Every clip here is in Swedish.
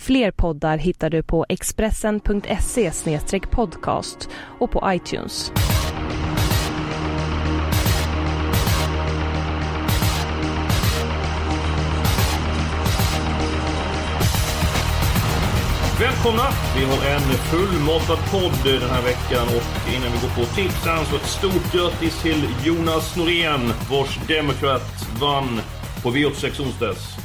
Fler poddar hittar du på expressen.se podcast och på iTunes. Välkomna! Vi har en fullmatad podd den här veckan och innan vi går på tipsen så ett stort grattis till Jonas Norén vars Democrat vann på V86 onsdags.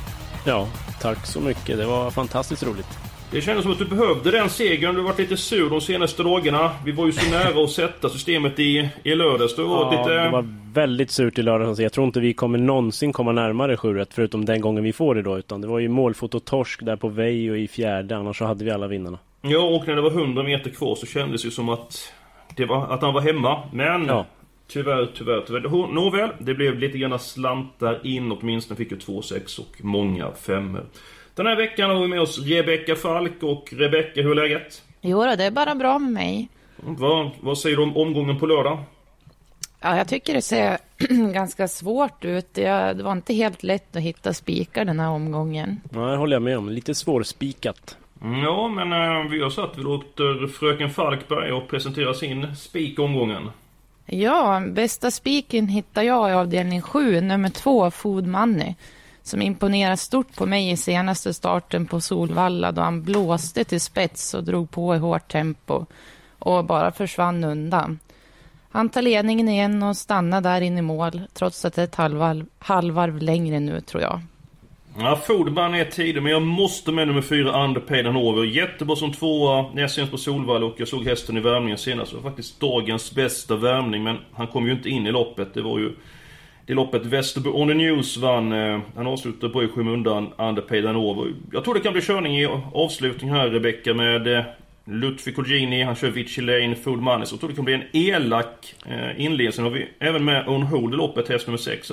Ja, tack så mycket. Det var fantastiskt roligt. Det kändes som att du behövde den segern. Du varit lite sur de senaste dagarna. Vi var ju så nära att sätta systemet i, i lördags. Har varit Ja, lite... det var väldigt surt i lördags. Jag tror inte vi kommer någonsin komma närmare 7 förutom den gången vi får det då. Utan det var ju målfoto torsk där på Vejo i fjärde. Annars så hade vi alla vinnarna. Ja, och när det var 100 meter kvar så kändes det som att, det var, att han var hemma. Men Ja. Tyvärr, tyvärr, tyvärr. Nå- Nåväl, det blev lite grann slantar in. Åtminstone fick ju 2-6 och många femmor. Den här veckan har vi med oss Rebecka Falk och Rebecka, hur är läget? Jo, då, det är bara bra med mig. Vad, vad säger du om omgången på lördag? Ja, jag tycker det ser ganska svårt ut. Det, det var inte helt lätt att hitta spikar den här omgången. Ja, det håller jag med om. Lite svårspikat. Mm, Ja, men eh, vi har satt vi låter fröken Falkberg och presentera sin spik omgången. Ja, bästa spiken hittar jag i avdelning 7, nummer 2, Food Money. Som imponerar stort på mig i senaste starten på Solvalla då han blåste till spets och drog på i hårt tempo och bara försvann undan. Han tar ledningen igen och stannar där in i mål trots att det är ett halvvarv, halvvarv längre nu tror jag. Ja, Foodman är tidig, men jag måste med nummer fyra Underpaid Hanover. Jättebra som tvåa näst senast på Solvalla och jag såg hästen i värmningen senast. Det var faktiskt dagens bästa värmning, men han kom ju inte in i loppet. Det var ju det loppet Västerbo On the News vann. Eh, han avslutade på i skymundan Underpaid Hanover. Jag tror det kan bli körning i avslutning här Rebecca med eh, Lutfi Colgjini, han kör Vici Lane, Food Money. Så jag tror det kan bli en elak eh, inledning. Sen har vi även med On Hold i loppet, häst nummer 6.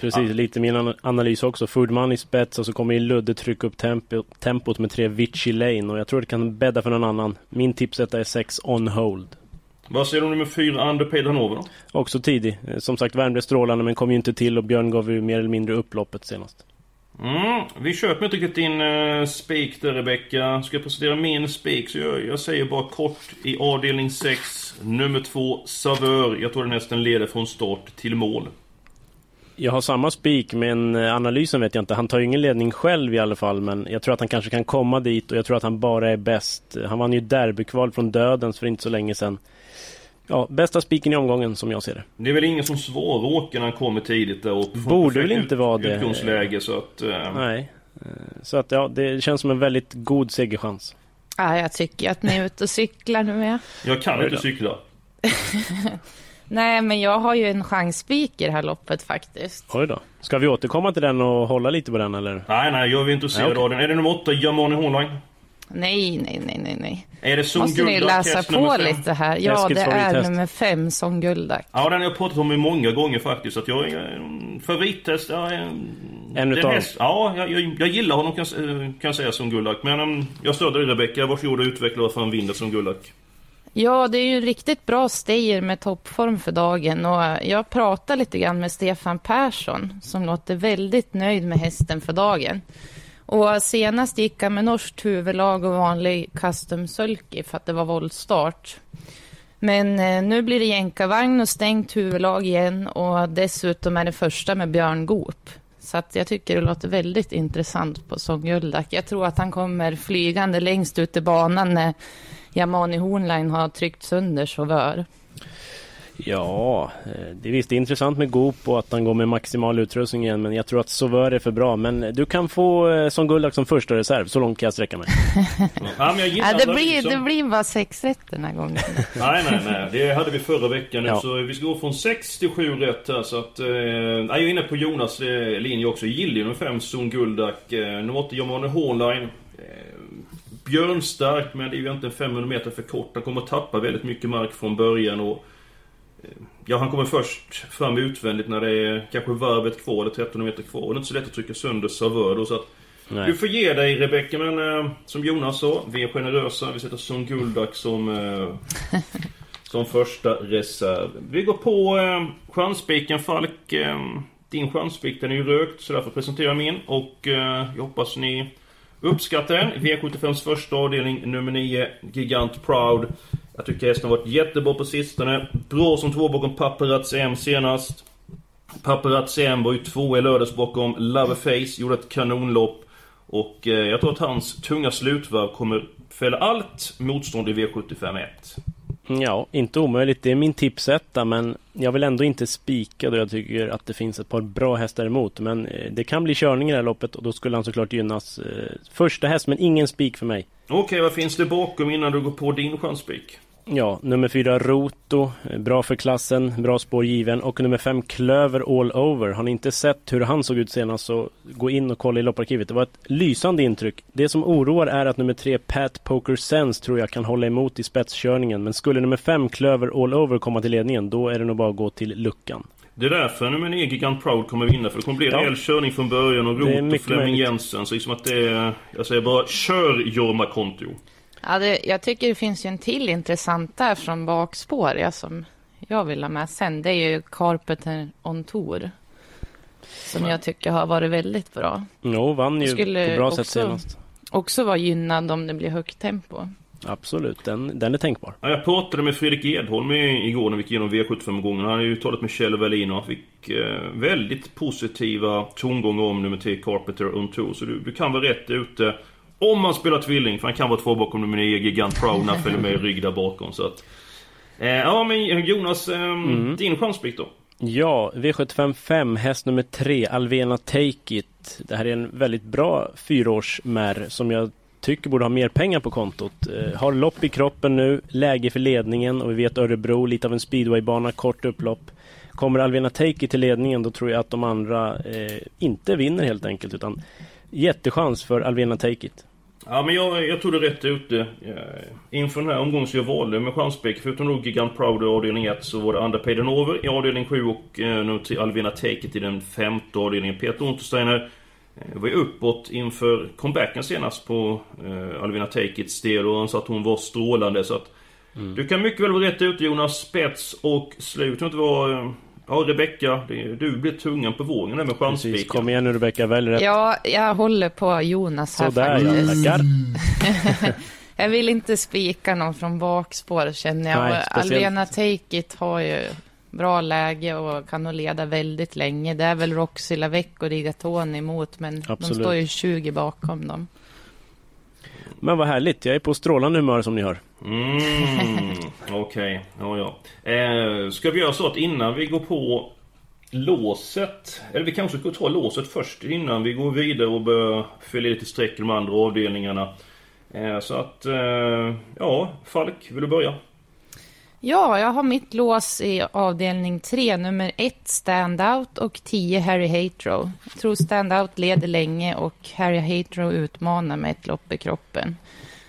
Precis, lite min an- analys också. Foodman i spets och så kommer Ludde trycka upp tempo, tempot med tre Vici Lane. Och jag tror det kan bädda för någon annan. Min tipsetta är 6 On Hold. Vad säger du om nummer 4 Underpaid Hanover då? Också tidig. Eh, Som sagt, värmde strålande men kom ju inte till och Björn gav ju mer eller mindre upploppet senast. Mm, vi köper inte riktigt din uh, spik där Rebecka. Ska jag presentera min spik så jag, jag säger bara kort i avdelning 6, nummer 2, Savör. Jag tror den hästen leder från start till mål. Jag har samma spik men eh, analysen vet jag inte. Han tar ju ingen ledning själv i alla fall men jag tror att han kanske kan komma dit och jag tror att han bara är bäst. Han vann ju derbykval från dödens för inte så länge sedan. Ja, bästa spiken i omgången som jag ser det. Det är väl ingen som svarar när han kommer tidigt där och Borde väl inte vara det. Utgångsläge så att... eh, Nej. Eh, Så att ja, det känns som en väldigt god segerchans. Ja, jag tycker att ni är ute och cyklar nu med. Jag kan inte cykla. Nej, men jag har ju en chansspik i det här loppet faktiskt. Oj då. Ska vi återkomma till den och hålla lite på den eller? Nej, nej, jag är intresserad Nej, okej. av den. Är det nummer 8, Yamani Hornline? Nej, nej, nej, nej, nej. Är det Måste ni Guldak, läsa på lite här. Ja, det är nummer fem, Son Guldak. Ja, den har jag pratat om i många gånger faktiskt. Att jag är en favorittest. Ja, en, En den utav häst- Ja, jag, jag, jag gillar honom kan, jag- kan jag säga som Gullak. Men um, jag stöder dig Rebecka. Varsågod och utveckla varför han vinner som Gullak. Ja, det är ju en riktigt bra stayer med toppform för dagen och jag pratade lite grann med Stefan Persson som låter väldigt nöjd med hästen för dagen. Och senast gick han med norskt huvudlag och vanlig custom sulky för att det var voltstart. Men eh, nu blir det jänkarvagn och stängt huvudlag igen och dessutom är det första med Björn Goop. Så att jag tycker det låter väldigt intressant på Sångguldak. Jag tror att han kommer flygande längst ut i banan när Yamani Hornline har tryckt sönder chaufför. Ja, eh, det är visst det är intressant med Goop och att han går med maximal utrustning igen men jag tror att Sauveur är för bra. Men du kan få eh, som Gullak som första reserv, så långt kan jag sträcka mig. Ja, men jag Ja, det, blir, det blir bara sex rätt den här gången. Nej, nej, nej. Det hade vi förra veckan nu. Ja. Så vi ska gå från 6 till 7 rätt här. Så att, eh, jag är inne på Jonas eh, linje också. Gillar ju nummer 5, Son Guldak. Eh, nummer 8, Yamane Hornline. Björnstark men det är ju egentligen 500 meter för kort. Han kommer att tappa väldigt mycket mark från början och... eh, Ja, han kommer först fram utvändigt när det är kanske varvet kvar eller 1300 meter kvar. Och det är inte så lätt att trycka sönder Savör då så att... Nej. Du får ge dig Rebecka men eh, som Jonas sa, vi är generösa. Vi sätter Son Guldak som... Eh, som första reserv. Vi går på eh, chansspiken Falk. Eh, din chanspik den är ju rökt så därför presenterar jag min. Och eh, jag hoppas ni uppskattar den. V75s första avdelning nummer 9. Gigant Proud. Jag tycker hästen har varit jättebra på sistone. Bra som två bakom Paparazzi M senast. Paparazzi M var ju två i lördags bakom Loverface. Gjorde ett kanonlopp. Och eh, jag tror att hans tunga slutvarv kommer fälla allt motstånd i V75 1. Ja, inte omöjligt. Det är min tipsetta men jag vill ändå inte spika då jag tycker att det finns ett par bra hästar emot. Men eh, det kan bli körning i det här loppet och då skulle han såklart gynnas. Eh, Första häst men ingen spik för mig. Okej, vad finns det bakom innan du går på din chanspik? Ja, nummer fyra Roto, bra för klassen, bra spår given och nummer fem Klöver All Over. Har ni inte sett hur han såg ut senast så gå in och kolla i lopparkivet. Det var ett lysande intryck. Det som oroar är att nummer tre Pat Poker Sense tror jag kan hålla emot i spetskörningen. Men skulle nummer fem Klöver All Over komma till ledningen då är det nog bara att gå till luckan. Det är därför nummer 9 Gigant Proud kommer vinna för det kommer bli en Ja. rejäl körning från början och Flemming möjligt. Jensen. Så liksom att det är... Jag säger bara kör Jorma Kontio. Ja, det, jag tycker det finns ju en till intressant där från bakspår ja, som jag vill ha med sen. Det är ju Carpenter on Tour. Som jag tycker har varit väldigt bra. Jo, vann ju Skulle på bra sätt också- senast. Också vara gynnad om det blir högt tempo. Absolut, den, den är tänkbar. Ja, jag pratade med Fredrik Edholm i- igår när vi gick igenom V75-gången. Han har ju talat med Kjell Wallin och han fick eh, väldigt positiva tongångar om nummer 10 Carpenter on Tour. Så du, du kan vara rätt ute. Om man spelar tvilling, för han kan vara två bakom nummer 9 Gigant han följer med rygg där bakom. Så att, eh, ja men Jonas, eh, Mm. din chansplikt då? Ja, V755, häst nummer tre, Alvena Take It. Det här är en väldigt bra fyraårsmärr som jag tycker borde ha mer pengar på kontot. Eh, har lopp i kroppen nu, läge för ledningen och vi vet Örebro, lite av en speedwaybana, kort upplopp. Kommer Alvena Take It till ledningen då tror jag att de andra eh, inte vinner helt enkelt utan jättechans för Alvena Take It. Ja men jag, jag tror det rätt ute. Eh, Inför den här omgången så jag valde med chanspick. Förutom då Gigant Proud i avdelning 1 så var det Andra Payden Over i avdelning 7 och eh, nummer 3 Alvina Take It i den femte avdelningen. Peter Untersteiner eh, var ju uppåt inför comebacken senast på eh, Alvina Take Its del och han sa att hon var strålande så att Du kan mycket väl vara rätt ute Jonas. Spets och slut. Jag tror inte det var... Ja Rebecka, du blir tungan på vågen där med Precis, chansspiken. kom igen nu Rebecka, välj rätt. Ja, jag håller på Jonas här Sådär faktiskt. tackar. Jag vill inte spika någon från bakspår känner jag. Nej. Alvena Take It har ju bra läge och kan nog leda väldigt länge. Det är väl Roxy Lavec och Rigatoni emot, men Absolut. de står ju 20 bakom dem. Men vad härligt, jag är på strålande humör som ni hör. Mm, okej. Ja, ja. Eh, ska vi göra så att innan vi går på låset, eller vi kanske ska ta låset först innan vi går vidare och börjar fylla lite streck i de andra avdelningarna. Eh, så att, eh, ja, Falk, vill du börja? Ja, jag har mitt lås i avdelning 3, nummer 1 Standout och 10 Harry Hatrow. Jag tror Standout leder länge och Harry Hatrow utmanar med ett lopp i kroppen.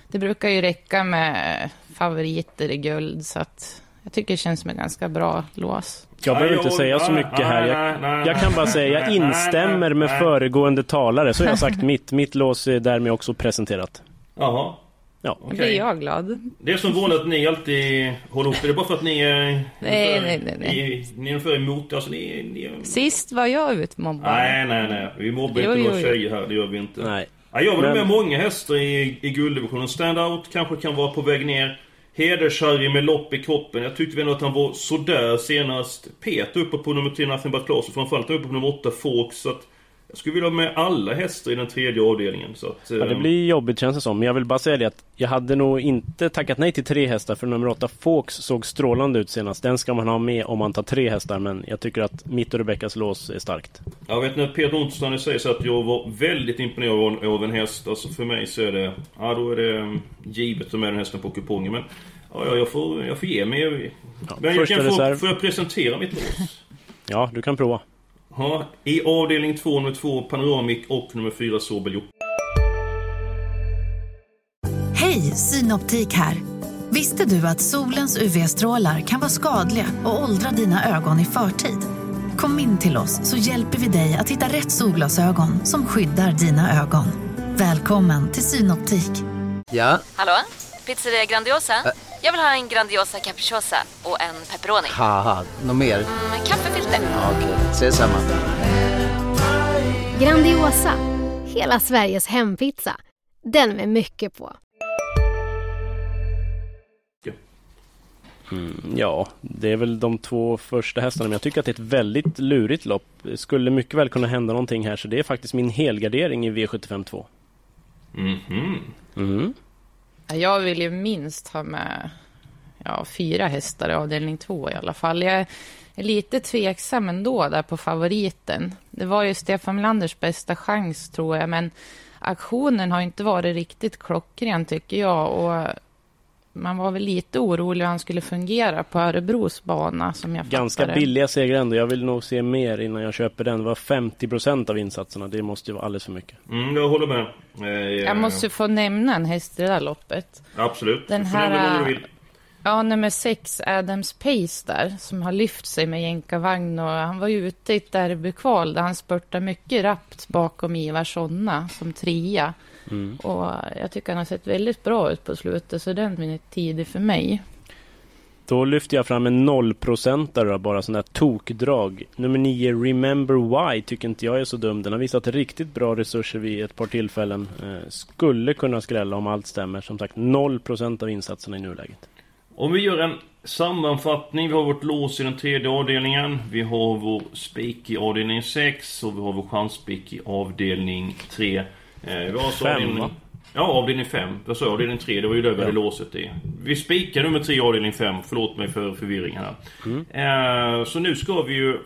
Det brukar ju räcka med favoriter i guld, så att jag tycker det känns som ett ganska bra lås. Jag behöver inte säga så mycket här. Jag, jag kan bara säga, jag instämmer med föregående talare. Så har jag sagt mitt. Mitt lås är därmed också presenterat. Jaha. Ja. Då Okej. blir jag glad. Det är som vanligt att ni alltid håller ihop det. Det är bara för att ni är... Nej, nej, nej, nej. Ni, ni är ungefär emot, alltså ni... ni Sist var jag utmobbad. Nej, nej, nej. Vi mobbar Jo, inte några tjejer här, det gör vi inte. Nej. Ja, jag vill Men- med många hästar i, i gulddivisionen. Standout kanske kan vara på väg ner. Heders-Harry med lopp i kroppen. Jag tyckte ändå att han var sådär senast. Peter uppe på nummer 3, Nothing But Class. Och framförallt uppe på nummer 8, Fawkes. Så att jag skulle vilja ha med alla hästar i den tredje avdelningen. Så att, Ja, det eh, blir jobbigt känns det som. Men jag vill bara säga det att jag hade nog inte tackat nej till tre hästar för nummer åtta Fawkes såg strålande ut senast. Den ska man ha med om man tar tre hästar men jag tycker att mitt och Rebeckas lås är starkt. Jag vet när Peter Ontsteiner säger så att jag var väldigt imponerad av, en häst. Alltså för mig så är det... Ja, då är det mm, givet att med den hästen på kupongen. Men ja, ja, jag, får, jag får ge mig. Ja, Men jag kan få, får jag presentera mitt lås? Ja, du kan prova. Ja, I avdelning 2, nummer 2 Panoramic och nummer 4 Sobel Synoptik här. Visste du att solens UV-strålar kan vara skadliga och åldra dina ögon i förtid? Kom in till oss så hjälper vi dig att hitta rätt solglasögon som skyddar dina ögon. Välkommen till Synoptik. Ja? Hallå? Pizzeria Grandiosa? Ä Jag vill ha en Grandiosa capriciosa och en pepperoni. något mer? Mm, kaffefilter. Ja, Okej, okay. ses samma. Grandiosa, hela Sveriges hempizza. Den med mycket på. Mm, ja, det är väl de två första hästarna, men jag tycker att det är ett väldigt lurigt lopp. Det skulle mycket väl kunna hända någonting här, så det är faktiskt min helgardering i V75 2. Mhm. Mm. Jag vill ju minst ha med ja, fyra hästar i avdelning två i alla fall. Jag är lite tveksam ändå där på favoriten. Det var ju Stefan Melanders bästa chans tror jag, men aktionen har inte varit riktigt klockren tycker jag. Och man var väl lite orolig hur han skulle fungera på Örebros bana som jag Ganska fattade. billiga segrar ändå. Jag vill nog se mer innan jag köper den. Det var 50 procent av insatserna. Det måste ju vara alldeles för mycket. Mm, jag håller med. Eh, Jag måste få nämna en häst i det där loppet. Absolut. Den Du får nämna här... vad du vill. Ja, nummer sex, Adams Pace där, som har lyft sig med jänkarvagn och han var ju ute i ett derbykval där han spurtade mycket rappt bakom Ivar Sonna som trea. Mm. Och jag tycker han har sett väldigt bra ut på slutet, så den är tidig för mig. Då lyfter jag fram en nollprocentare bara sån där tokdrag. Nummer 9, Remember Why, tycker inte jag är så dum. Den har visat riktigt bra resurser vid ett par tillfällen. Eh, skulle kunna skrälla om allt stämmer. Som sagt, 0% av insatserna i nuläget. Om vi gör en sammanfattning. Vi har vårt lås i den tredje avdelningen. Vi har vår spik i avdelning 6 och vi har vår chansspik i avdelning 3. Eh, vi har Fem, avdelning... va? Ja, avdelning 5. Jag sa avdelning 3, det var ju där vi hade låset i. Vi spikar nummer 3 avdelning 5. Förlåt mig för förvirringen här. Mm. Eh, så nu ska vi ju...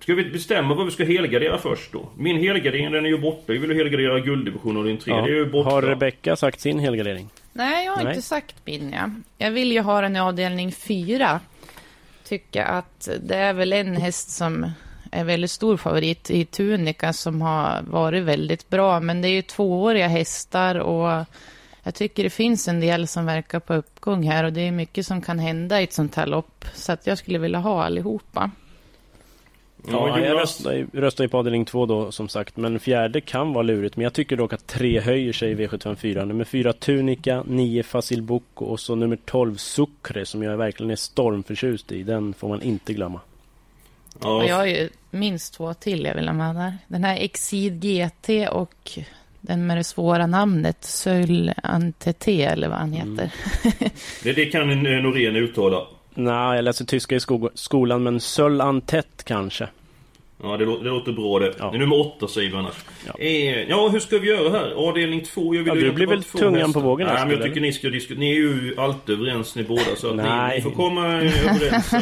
Ska vi bestämma vad vi ska helgardera först då? Min helgardering den är ju borta. Vi vill ju helgardera gulddivision avdelning 3. Det är ju borta. Har Rebecka sagt sin helgardering? Nej, jag har Nej. inte sagt min. Ja. Jag vill ju ha den i avdelning fyra. Tycker att det är väl en häst som är väldigt stor favorit i Tunica som har varit väldigt bra. Men det är ju tvååriga hästar och jag tycker det finns en del som verkar på uppgång här och det är mycket som kan hända i ett sånt här lopp. Så att jag skulle vilja ha allihopa. Ja, Ja, jag röstar, ju- röstar ju på avdelning två då som sagt. Men fjärde kan vara lurigt. Men jag tycker dock att tre höjer sig i V754. Nummer fyra Tunica, nio Fasil Boko och så nummer 12 Sucre som jag verkligen är stormförtjust i. Den får man inte glömma. Ja, Och jag har ju minst två till jag vill ha med där. Den här Exid GT och den med det svåra namnet Söl Antete eller vad han heter. det, det kan eh, Norén uttala. Nej, jag läser tyska i sko- skolan men Söl Antett kanske. Ja, det, lå- det låter bra det. Ja. Det är nummer åtta säger vi annars. Ja. Eh, ja, hur ska vi göra här? Avdelning två, jag vill Ja, ju du blir väl tungan hästar. på vågen, Nej, men jag tycker ni ska diskutera. Ni är ju alltid överens ni båda, så att ni, Nej. ni får komma överens.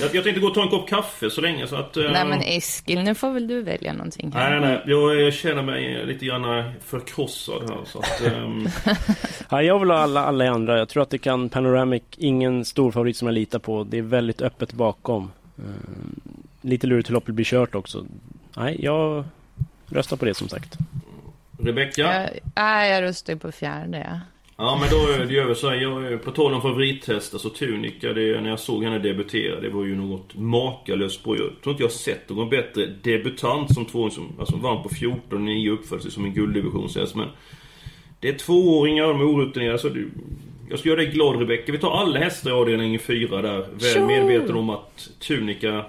Jag, jag tänkte gå och ta en kopp kaffe så länge så att... eh, Nej men Eskil, nu får väl du välja någonting här. Nej, nej, jag, jag känner mig lite grann förkrossad här så att... ehm, Ja, jag vill ha alla, alla andra. Jag tror att det kan Panoramic, ingen stor favorit som jag litar på. Det är väldigt öppet bakom. Mm, lite lurigt hur loppet blir kört också. Nej, jag röstar på det som sagt. Rebecka? Jag, nej, jag röstar ju på fjärde. Ja. Ja men då det gör vi så här, jag, på tal om favorithästar så Tunica, det, när jag såg henne debutera, det var ju något makalöst bra. Jag tror inte jag har sett någon bättre debutant som tvååring som alltså, vann på 14 9 uppförde sig som en gulddivisionshäst. Men det är tvååringar, de är orutinerade. Så du, jag ska göra dig glad Rebecka. Vi tar alla hästar i avdelning 4 där. Väl medveten om att Tunica eh,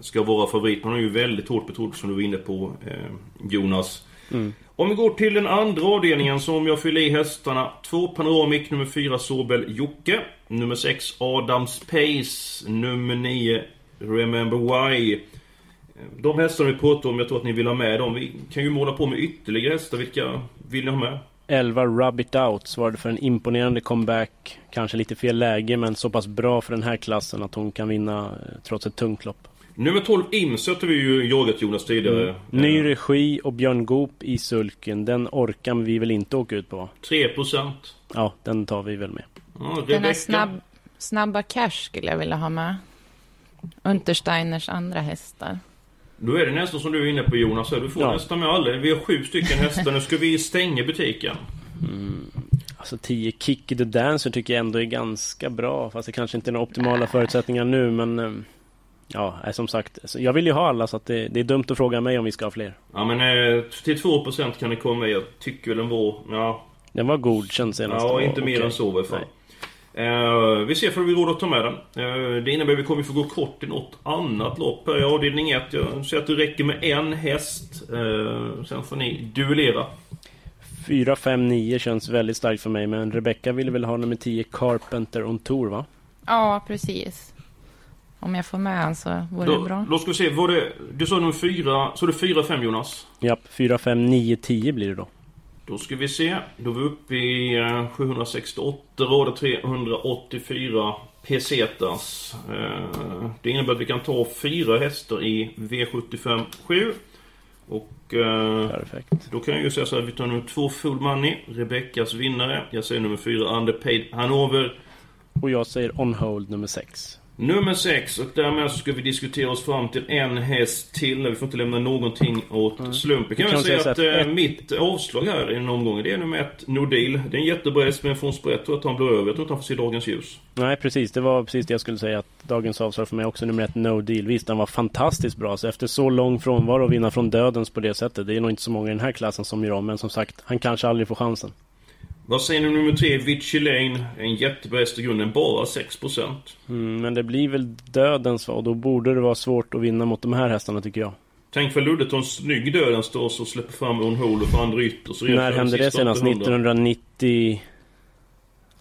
ska vara favorit. Man är ju väldigt hårt betrodd som du var inne på eh, Jonas. Om vi går till den andra avdelningen så om jag fyller i hästarna. Två Panoramic, nummer fyra Sobel Jocke. Nummer sex Adams Pace. Nummer nio Remember Why. De hästarna vi pratar om, jag tror att ni vill ha med dem. Vi kan ju måla på med ytterligare hästar. Vilka vill ni ha med? 11 Rub It Out svarade för en imponerande comeback. Kanske lite fel läge men så pass bra för den här klassen att hon kan vinna eh, trots ett tungt lopp. Nummer 12 Imsöt har vi ju jagat Jonas tidigare. Mm. Ny regi och Björn Goop i sulken. Den orkar vi väl inte åka ut på? 3%. Ja, den tar vi väl med. Ja, Den här snabb, snabba cash skulle jag vilja ha med. Untersteiners andra hästar. Då är det nästan som du är inne på Jonas. Du får Ja. nästan med alla. Vi har sju stycken hästar. Nu ska vi stänga butiken. Alltså 10 Kick the Dancer tycker jag ändå är ganska bra. Fast det kanske inte är några optimala förutsättningar nu men eh, Ja, som sagt. Jag vill ju ha alla så att det, det, är dumt att fråga mig om vi ska ha fler. Ja men eh, till 2% kan det komma. Jag tycker väl den var... Ja. Den var godkänd senast. Ja, inte mer okay. än så i alla fall. Uh, vi ser för vi råd att ta med den. Uh, det innebär att vi kommer få gå kort i något annat lopp i avdelning 1. Jag ser att det räcker med en häst. Uh, sen får ni duellera. 4, 5, 9 känns väldigt starkt för mig. Men Rebecca ville väl ha nummer 10 Carpenter on Tour va? Ja, precis. Om jag får med han så vore då, det bra. Då ska vi se. Var det, du sa nummer 4. Så det 4, 5 Jonas? Japp, 4, 5, 9, 10 blir det då. Då ska vi se. Då är vi uppe i 768 rader 384 pesetas. Eh, det innebär att vi kan ta fyra hästar i V75 7. Och eh, Perfekt. då kan jag ju säga så här, vi tar nummer två Full Money, Rebeckas vinnare. Jag säger nummer fyra Underpaid Hanover. Och jag säger On Hold nummer 6. Nummer 6 och därmed så ska vi diskutera oss fram till en häst till. Vi får inte lämna någonting åt mm. slumpen. Kan, kan jag säga att, att. Eh, mitt avslag här i en omgång det är nummer 1 Nordil. Det är en jättebra häst men från sprätt tror jag att han blir över. Jag tror inte han får se dagens ljus. Nej precis, det var precis det jag skulle säga. Att dagens avslag för mig också nummer 1 No Deal. Visst, han var fantastiskt bra. Så efter så lång frånvaro och vinna från dödens på det sättet. Det är nog inte så många i den här klassen som gör om. Men som sagt, han kanske aldrig får chansen. Vad säger ni om nummer tre, Vichy Lane? En jättebra häst i grunden, bara 6%. Mm, men det blir väl dödens och då borde det vara svårt att vinna mot de här hästarna tycker jag. Tänk för Ludde tar en snygg dödens då och släpper fram On Hole för andra ytter. Så När hände det senast? 1990?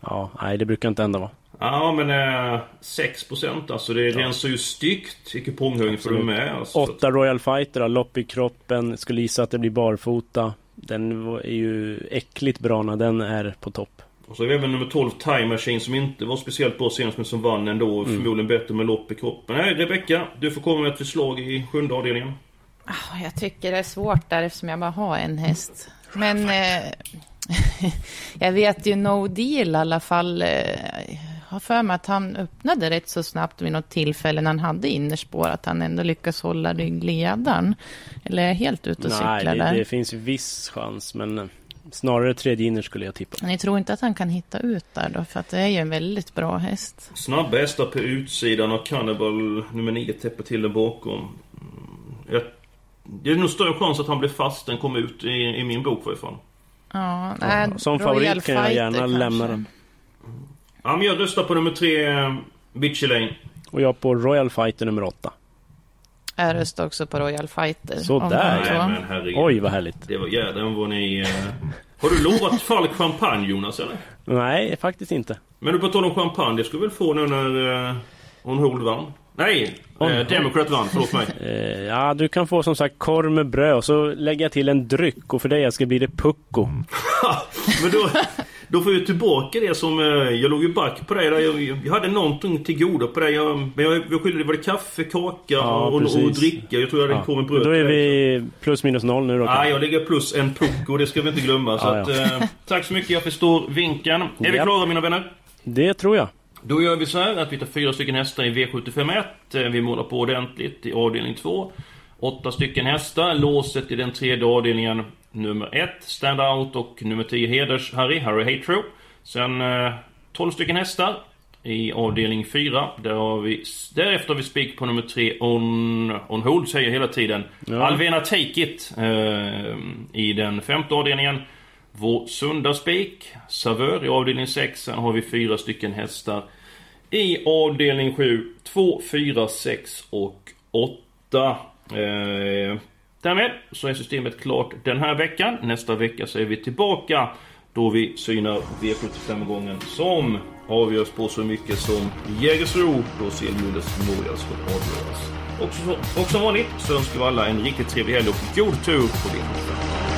Ja, nej det brukar inte hända va? Ja men eh, 6% alltså det ja. rensar ju styggt i kuponghögen för du med. Alltså. 8 Royal Fighter lopp i kroppen. Skulle gissa att det blir barfota. Den är ju äckligt bra när den är på topp. Och så har vi även nummer 12 Time Machine som inte var speciellt bra senast men som vann ändå. Mm. Förmodligen bättre med lopp i kroppen. Nej, Rebecka, du får komma med ett förslag i sjunde avdelningen. Ah, jag tycker det är svårt där eftersom jag bara har en häst. Men eh, jag vet ju No Deal i alla fall. Eh, har för mig att han öppnade rätt så snabbt vid något tillfälle när han hade innerspår. Att han ändå lyckas hålla ryggledaren. Eller är jag helt ute och cyklar Nej, det, det finns viss chans. Men snarare tredje inner skulle jag tippa. Ni tror inte att han kan hitta ut där då? För att det är ju en väldigt bra häst. Snabba hästar på utsidan och Cannibal nummer 9 täpper till där bakom. Mm, det är nog större chans att han blir fast än kommer ut i, i min bok i alla fall. Ja, nej, Som favorit kan jag gärna kanske. lämna den. Ja, men jag röstar på nummer tre, Bitchy Lane. Och jag på Royal Fighter nummer åtta. Jag röstar också på Royal Fighter. Sådär ja. Oj vad härligt. Det var jädrar vad ni... Eh... Har du lovat Falk champagne Jonas eller? Nej, faktiskt inte. Men du på tal om champagne, det ska du väl få nu när eh, On Hold vann? Nej, eh, Democrat vann, förlåt mig. Eh, ja, du kan få som sagt korv med bröd och så lägger jag till en dryck och för dig ska bli det pucko. Men då, då får jag tillbaka det som... Eh, jag låg ju back på dig där. Jag, jag hade någonting till godo på dig. Jag, men jag, jag skyllde, var det kaffe, kaka ja, och, och, dricka? Jag tror jag hade ja. kommit bröd. Då är vi plus minus noll nu då. Ja, jag ligger plus en pucko. Det ska vi inte glömma. Så ja, att, eh, tack så mycket. Jag förstår vinkeln. Är vi klara mina vänner? Det tror jag. Då gör vi så här att vi tar fyra stycken hästar i V751. Eh, vi målar på ordentligt i avdelning 2. Åtta stycken hästar. Låset i den tredje avdelningen nummer 1, Stand Out och nummer 10, Heders Harry, Harry Hatro. Sen eh, 12 stycken hästar i avdelning 4. Där har vi, därefter har vi spik på nummer 3, On, on Hold säger jag hela tiden. Ja. Alvena Take It eh, i den femte avdelningen. Vår sunda spik, Savör i avdelning 6. Sen har vi fyra stycken hästar i avdelning 7. 2, 4, 6 och 8. Eh, därmed så är systemet klart den här veckan. Nästa vecka så är vi tillbaka då vi synar V75-gången som avgörs på så mycket som Jägersro då Selmundes Memorial ska avgöras. Och, och som vanligt så önskar vi alla en riktigt trevlig helg och god tur på V75.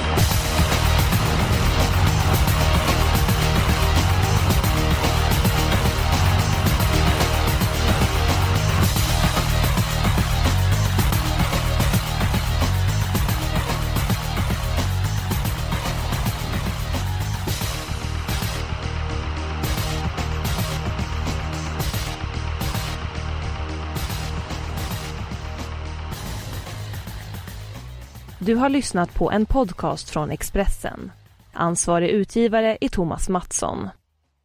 Du har lyssnat på en podcast från Expressen. Ansvarig utgivare är Thomas Mattsson.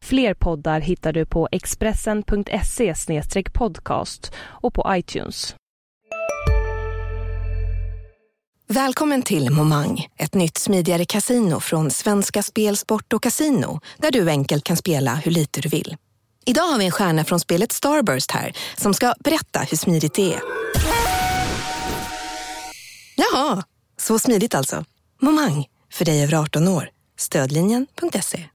Fler poddar hittar du på expressen.se podcast och på iTunes. Välkommen till Momang, ett nytt smidigare kasino från Svenska Spel, Sport och Casino där du enkelt kan spela hur lite du vill. Idag har vi en stjärna från spelet Starburst här som ska berätta hur smidigt det är. Jaha, så smidigt alltså. Momang, för dig över 18 år. Stödlinjen.se.